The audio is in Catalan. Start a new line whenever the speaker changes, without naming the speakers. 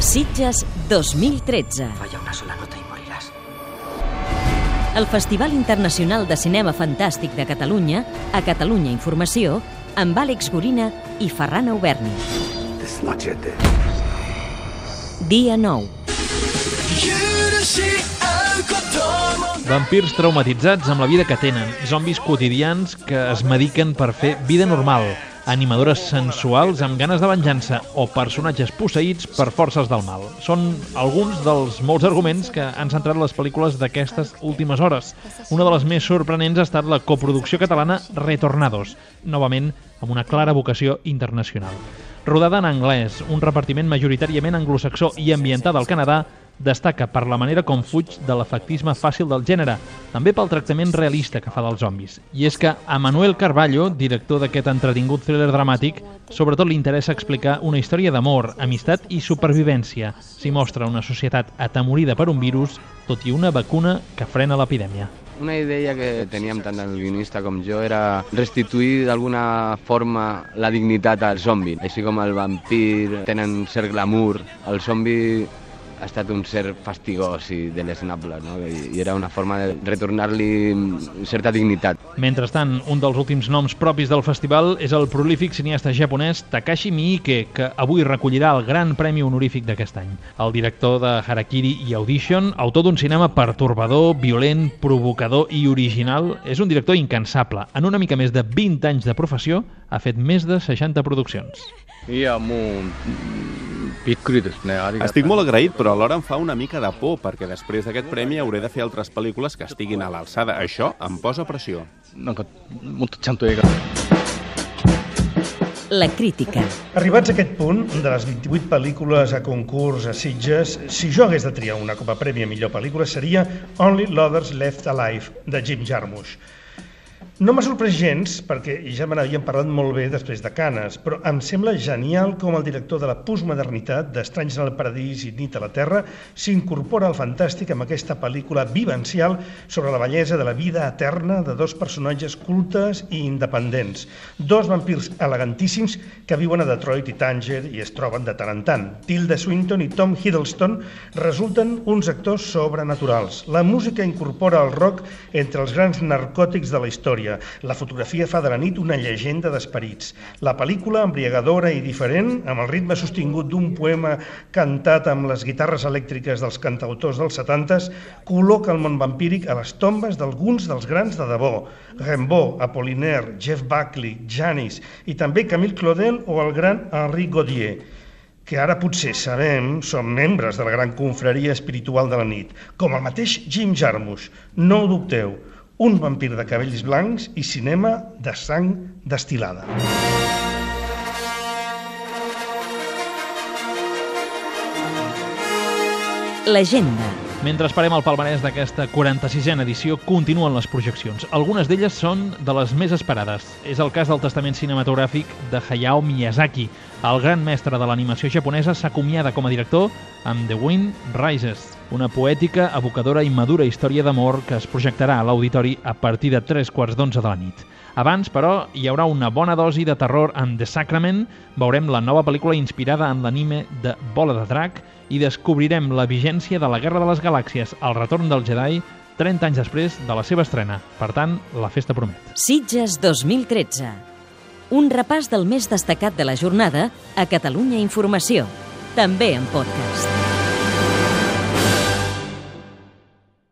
Sitges 2013.
Falla una sola nota y morirás.
El Festival Internacional de Cinema Fantàstic de Catalunya, a Catalunya Informació, amb Àlex Gorina i Ferran Auberni. Dia 9.
Vampirs traumatitzats amb la vida que tenen, zombis quotidians que es mediquen per fer vida normal, animadores sensuals amb ganes de venjança o personatges posseïts per forces del mal. Són alguns dels molts arguments que han centrat les pel·lícules d'aquestes últimes hores. Una de les més sorprenents ha estat la coproducció catalana Retornados, novament amb una clara vocació internacional. Rodada en anglès, un repartiment majoritàriament anglosaxó i ambientada al Canadà, destaca per la manera com fuig de l'efectisme fàcil del gènere, també pel tractament realista que fa dels zombis. I és que a Manuel Carballo, director d'aquest entretingut thriller dramàtic, sobretot li interessa explicar una història d'amor, amistat i supervivència. S'hi mostra una societat atemorida per un virus, tot i una vacuna que frena l'epidèmia.
Una idea que teníem tant el guionista com jo era restituir d'alguna forma la dignitat al zombi. Així com el vampir tenen cert glamour, el zombi ha estat un cert fastigó i deleznable, no? i era una forma de retornar-li certa dignitat.
Mentrestant, un dels últims noms propis del festival és el prolífic cineasta japonès Takashi Miike, que avui recollirà el gran premi honorífic d'aquest any. El director de Harakiri i Audition, autor d'un cinema pertorbador, violent, provocador i original, és un director incansable. En una mica més de 20 anys de professió, ha fet més de 60 produccions.
I amb un びっくりですねありがたい
Estic molt agraït, però alhora em fa una mica de por, perquè després d'aquest premi hauré de fer altres pel·lícules que estiguin a l'alçada. Això em posa pressió.
なんかもっとちゃんと映画
La crítica.
Arribats a aquest punt, de les 28 pel·lícules a concurs a Sitges, si jo hagués de triar una com a premi a millor pel·lícula seria Only Lovers Left Alive, de Jim Jarmusch. no m'ha sorprès gens, perquè ja me n'havien parlat molt bé després de Canes, però em sembla genial com el director de la postmodernitat, d'Estranys en el Paradís i Nit a la Terra, s'incorpora al fantàstic amb aquesta pel·lícula vivencial sobre la bellesa de la vida eterna de dos personatges cultes i independents. Dos vampirs elegantíssims que viuen a Detroit i Tanger i es troben de tant en tant. Tilda Swinton i Tom Hiddleston resulten uns actors sobrenaturals. La música incorpora el rock entre els grans narcòtics de la història. La fotografia fa de la nit una llegenda d'esperits. La pel·lícula, embriagadora i diferent, amb el ritme sostingut d'un poema cantat amb les guitarres elèctriques dels cantautors dels 70s, col·loca el món vampíric a les tombes d'alguns dels grans de debò. Rimbaud, Apollinaire, Jeff Buckley, Janis i també Camille Claudel o el gran Henri Gaudier que ara potser sabem són membres de la gran confraria espiritual de la nit, com el mateix Jim Jarmusch. No ho dubteu, un vampir de cabells blancs i cinema de sang destilada.
L'agenda.
Mentre esperem el palmarès d'aquesta 46a edició, continuen les projeccions. Algunes d'elles són de les més esperades. És el cas del testament cinematogràfic de Hayao Miyazaki. El gran mestre de l'animació japonesa s'acomiada com a director amb The Wind Rises, una poètica, evocadora i madura història d'amor que es projectarà a l'auditori a partir de tres quarts d'onze de la nit. Abans, però, hi haurà una bona dosi de terror amb The Sacrament, veurem la nova pel·lícula inspirada en l'anime de Bola de Drac i descobrirem la vigència de la Guerra de les Galàxies, el retorn del Jedi, 30 anys després de la seva estrena. Per tant, la festa promet.
Sitges 2013. Un repàs del més destacat de la jornada a Catalunya Informació. També en podcast.